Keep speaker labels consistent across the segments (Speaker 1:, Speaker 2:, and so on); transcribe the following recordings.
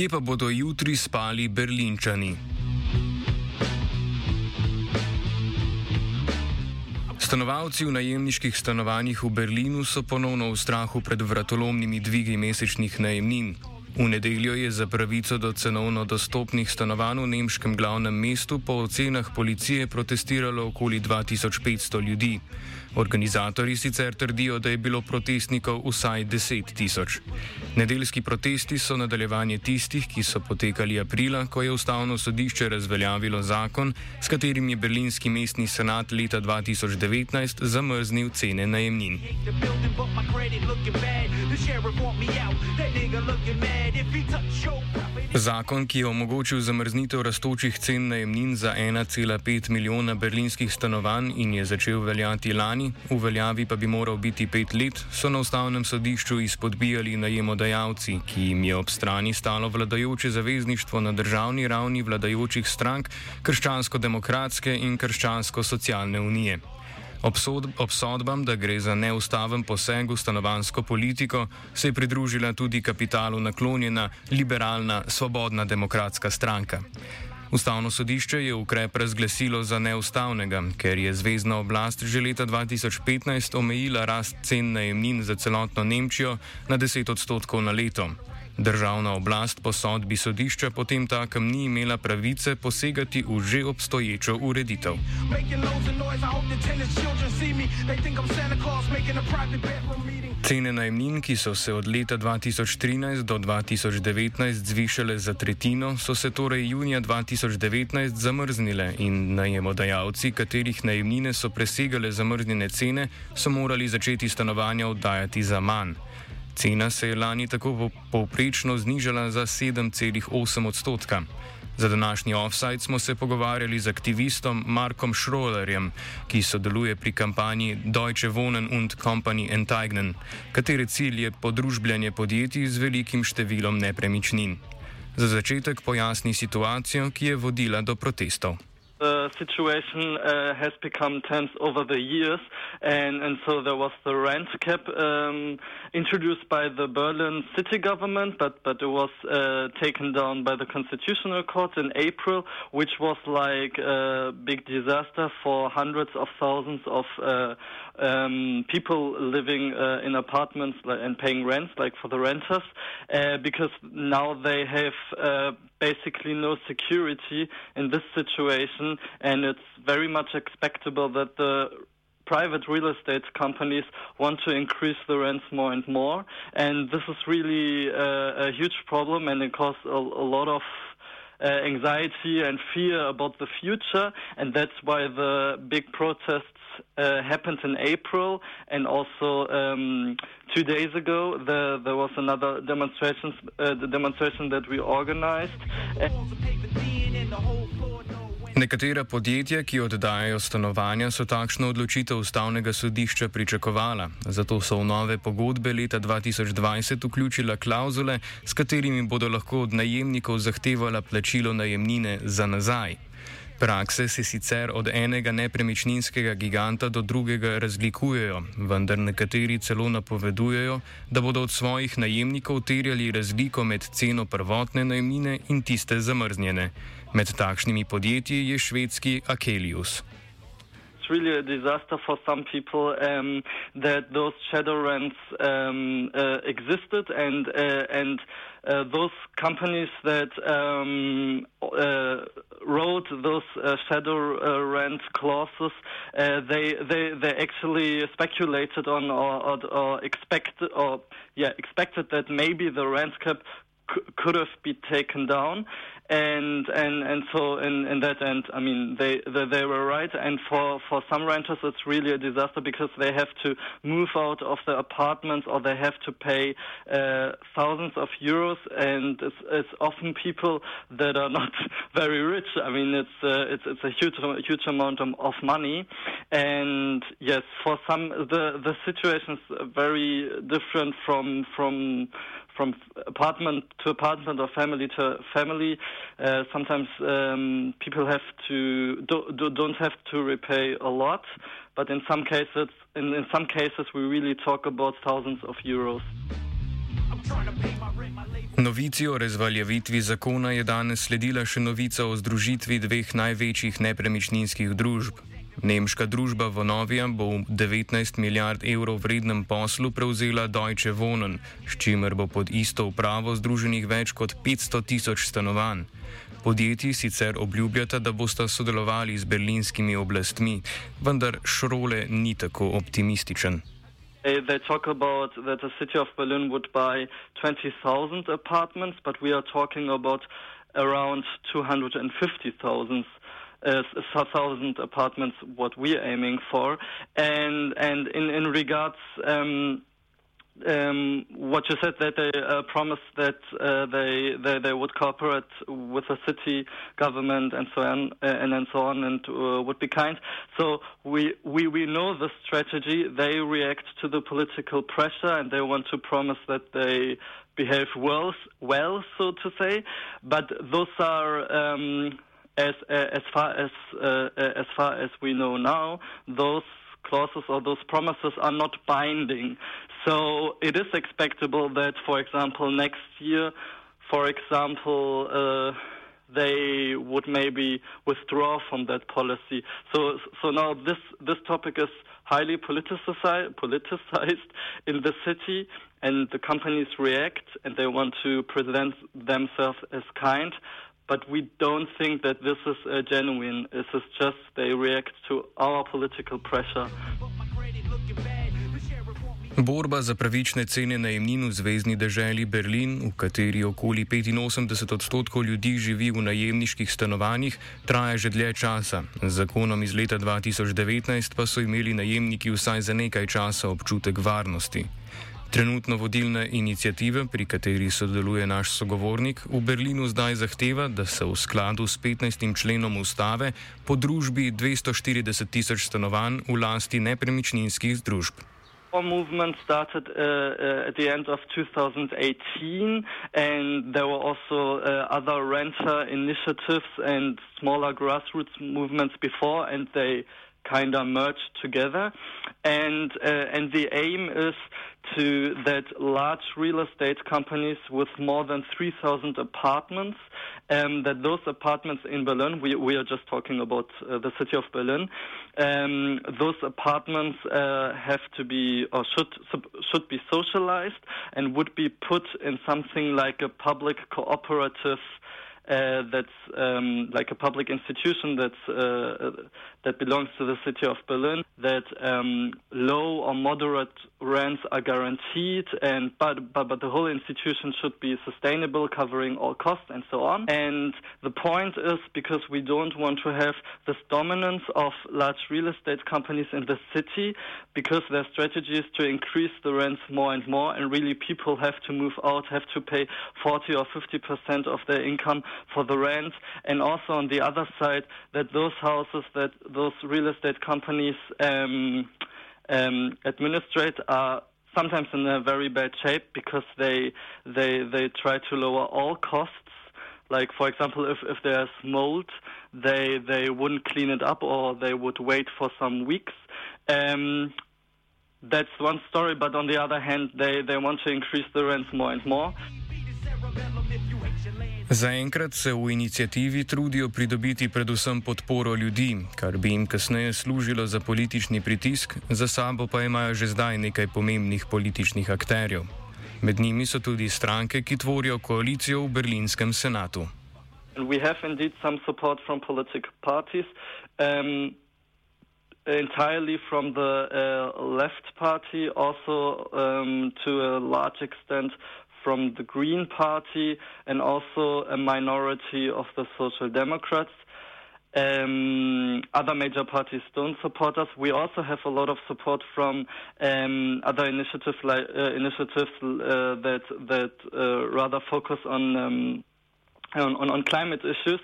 Speaker 1: Kje pa bodo jutri spali Berlinčani? Stanovalci v najemniških stanovanjih v Berlinu so ponovno v strahu pred vratolomnimi dvigi mesečnih najemnin. V nedeljo je za pravico do cenovno dostopnih stanovanj v nemškem glavnem mestu po ocenah policije protestiralo okoli 2500 ljudi. Organizatori sicer trdijo, da je bilo protestnikov vsaj 10 tisoč. Nedeljski protesti so nadaljevanje tistih, ki so potekali aprila, ko je ustavno sodišče razveljavilo zakon, s katerim je berlinski mestni senat leta 2019 zamrznil cene najemnin. Zakon, ki je omogočil zamrznitev rastočih cen najemnin za 1,5 milijona berlinskih stanovanj in je začel veljati lani, v veljavi pa bi moral biti pet let, so na ustavnem sodišču izpodbijali najemodajalci, ki jim je ob strani stalo vladajoče zavezništvo na državni ravni vladajočih strank Krščansko-demokratske in Krščansko-socialne unije. Obsodbam, da gre za neustaven poseg v stanovansko politiko, se je pridružila tudi kapitalu naklonjena liberalna Svobodna demokratska stranka. Ustavno sodišče je ukrep razglasilo za neustavnega, ker je zvezdna oblast že leta 2015 omejila rast cen najemnin za celotno Nemčijo na 10 odstotkov na leto. Državna oblast po sodbi sodišča potem takem ni imela pravice posegati v že obstoječo ureditev. Cene najemnin, ki so se od leta 2013 do 2019 zvišale za tretjino, so se torej junija 2019 zamrznile in najemodajalci, katerih najemnine so presegale zamrznjene cene, so morali začeti stanovanja oddajati za manj. Cena se je lani tako povprečno znižala za 7,8 odstotka. Za današnji offside smo se pogovarjali z aktivistom Markom Schroederjem, ki sodeluje pri kampanji Deutsche Wohnen und Company Enteignen, katere cilj je podružbljanje podjetij z velikim številom nepremičnin. Za začetek pojasni situacijo, ki je vodila do protestov.
Speaker 2: Situation uh, has become tense over the years, and, and so there was the rent cap um, introduced by the Berlin city government, but, but it was uh, taken down by the Constitutional Court in April, which was like a big disaster for hundreds of thousands of uh, um, people living in apartments and paying rents, like for the renters, because now they have uh, basically no security in this situation, and it's very much expectable that the private real estate companies want to increase the rents more and more, and this is really uh, a huge problem, and it causes a, a lot of uh, anxiety and fear about the future, and that's why the big protests uh, happened in April, and also um, two days ago there, there was another demonstration, uh, the demonstration that we organized.
Speaker 1: Nekatera podjetja, ki oddajajo stanovanja, so takšno odločitev ustavnega sodišča pričakovala. Zato so v nove pogodbe leta 2020 vključila klauzule, s katerimi bodo lahko od najemnikov zahtevala plačilo najemnine za nazaj. Prakse se sicer od enega nepremičninskega giganta do drugega razlikujejo, vendar nekateri celo napovedujejo, da bodo od svojih najemnikov terjali razliko med ceno prvotne najemnine in tiste zamrznjene. Med takšnimi podjetji je švedski Akelius.
Speaker 2: really a disaster for some people um, that those shadow rents um, uh, existed and uh, and uh, those companies that um, uh, wrote those uh, shadow uh, rent clauses they they they actually speculated on or, or, or expected or yeah expected that maybe the rent cap could have been taken down and and and so in in that end i mean they, they they were right. And for for some renters it's really a disaster because they have to move out of the apartments or they have to pay uh, thousands of euros. And it's it's often people that are not very rich. I mean it's uh, it's it's a huge huge amount of money. And yes for some the the situation is very different from from from apartment to apartment or family to family. Uh, sometimes um, people have to do, do, don't have to repay a lot, but in some cases, in, in some cases, we really talk about thousands of euros.
Speaker 1: Novici o razvaljavitvi zakona je danes sledila še novica o združitvi dveh največjih nepremičninskih družb. Nemška družba Vonovija bo v 19 milijard evrov vrednem poslu prevzela Deutsche Wohnen, s čimer bo pod isto upravo združenih več kot 500 tisoč stanovanj. Podjetji sicer obljubljata, da bosta sodelovali z berlinskimi oblastmi, vendar Šrole ni tako optimističen.
Speaker 2: They, talk about that the city of Berlin would buy 20,000 apartments, but we are talking about around 250,000 uh, thousand apartments what we're aiming for and and in in regards um, um, what you said that they uh, promised that uh, they, they they would cooperate with the city government and so on uh, and and so on and uh, would be kind. So we, we we know the strategy. They react to the political pressure and they want to promise that they behave well well so to say. But those are. Um, as as far as uh, as far as we know now, those clauses or those promises are not binding. So it is expectable that, for example, next year, for example, uh, they would maybe withdraw from that policy. So, so now this this topic is highly politicized, politicized in the city, and the companies react and they want to present themselves as kind. But we don't think that this is uh, genuine. This is just they react to our political pressure.
Speaker 1: Borba za pravične cene najemnin v zvezdni deželi Berlin, v kateri okoli 85 odstotkov ljudi živi v najemniških stanovanjih, traja že dlje časa. Z zakonom iz leta 2019 pa so imeli najemniki vsaj za nekaj časa občutek varnosti. Trenutno vodilna inicijativa, pri kateri sodeluje naš sogovornik, v Berlinu zdaj zahteva, da se v skladu s 15. členom ustave po družbi 240 tisoč stanovanj v lasti nepremičninskih združb.
Speaker 2: Our movement started uh, uh, at the end of 2018, and there were also uh, other renter initiatives and smaller grassroots movements before, and they kind of merged together. And uh, and the aim is to that large real estate companies with more than 3,000 apartments, um, that those apartments in Berlin, we, we are just talking about uh, the city of Berlin, um, those apartments uh, have to be or should should be socialized and would be put in something like a public cooperative uh, that's um, like a public institution that's, uh, that belongs to the city of Berlin, that um, low or moderate rents are guaranteed, and but, but, but the whole institution should be sustainable, covering all costs and so on. And the point is because we don't want to have this dominance of large real estate companies in the city, because their strategy is to increase the rents more and more, and really people have to move out, have to pay 40 or 50 percent of their income for the rent, and also on the other side that those houses that those real estate companies um, um, administrate are sometimes in a very bad shape because they they they try to lower all costs. Like for example, if, if there's mold, they they wouldn't clean it up or they would wait for some weeks. Um, that's one story, but on the other hand, they, they want to increase the rents more and more.
Speaker 1: Zaenkrat se v inicijativi trudijo pridobiti predvsem podporo ljudi, kar bi jim kasneje služilo za politični pritisk, za sabo pa imajo že zdaj nekaj pomembnih političnih akterjev. Med njimi so tudi stranke, ki tvorijo koalicijo v berlinskem senatu.
Speaker 2: We have indeed some support from political parties, um, entirely from the uh, left party, also um, to a large extent from the Green Party and also a minority of the Social Democrats. Um, other major parties don't support us. We also have a lot of support from um, other uh, initiatives uh, that that uh, rather focus on um, on, on, climate issues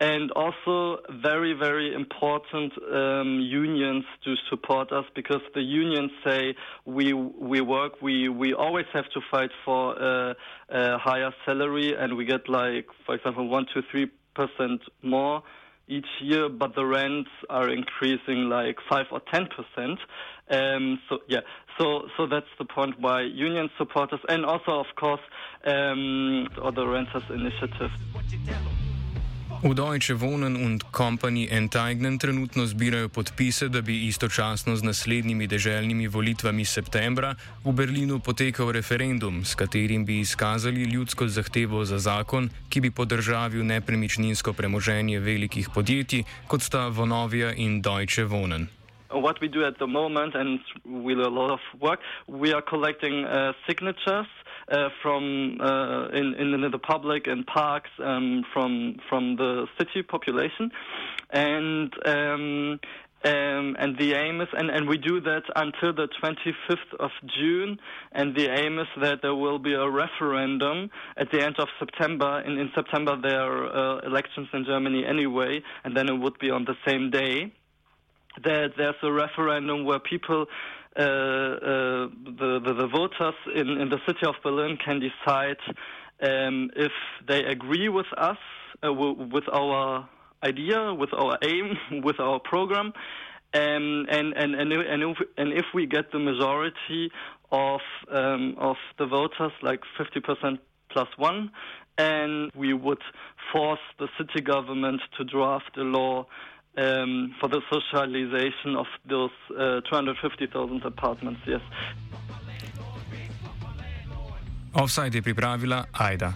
Speaker 2: and also very, very important um, unions to support us because the unions say we, we work, we, we always have to fight for a, a higher salary and we get like, for example, one to three percent more each year, but the rents are increasing like five or ten percent. Um, so yeah, so so that's the point why union supporters and also of course um, the renters initiative.
Speaker 1: V Deutsche Wohnen und Company Enteignen trenutno zbirajo podpise, da bi istočasno z naslednjimi deželnimi volitvami septembra v Berlinu potekal referendum, s katerim bi izkazali ljudsko zahtevo za zakon, ki bi podržavil nepremičninsko premoženje velikih podjetij, kot sta Vonovia in Deutsche Wohnen.
Speaker 2: What we do at the moment, and we do a lot of work, we are collecting uh, signatures from uh, in, in the public and parks um, from from the city population, and. Um, um, and the aim is, and, and we do that until the 25th of June, and the aim is that there will be a referendum at the end of September. In, in September, there are uh, elections in Germany anyway, and then it would be on the same day. That there's a referendum where people uh, uh, the, the, the voters in, in the city of Berlin can decide um, if they agree with us, uh, with our idea, with our aim, with our program. Um, and and and and if, and if we get the majority of um, of the voters, like 50% plus one, and we would force the city government to draft a law um, for the socialization of those uh, 250,000 apartments, yes.
Speaker 1: Offside je pripravila Aida.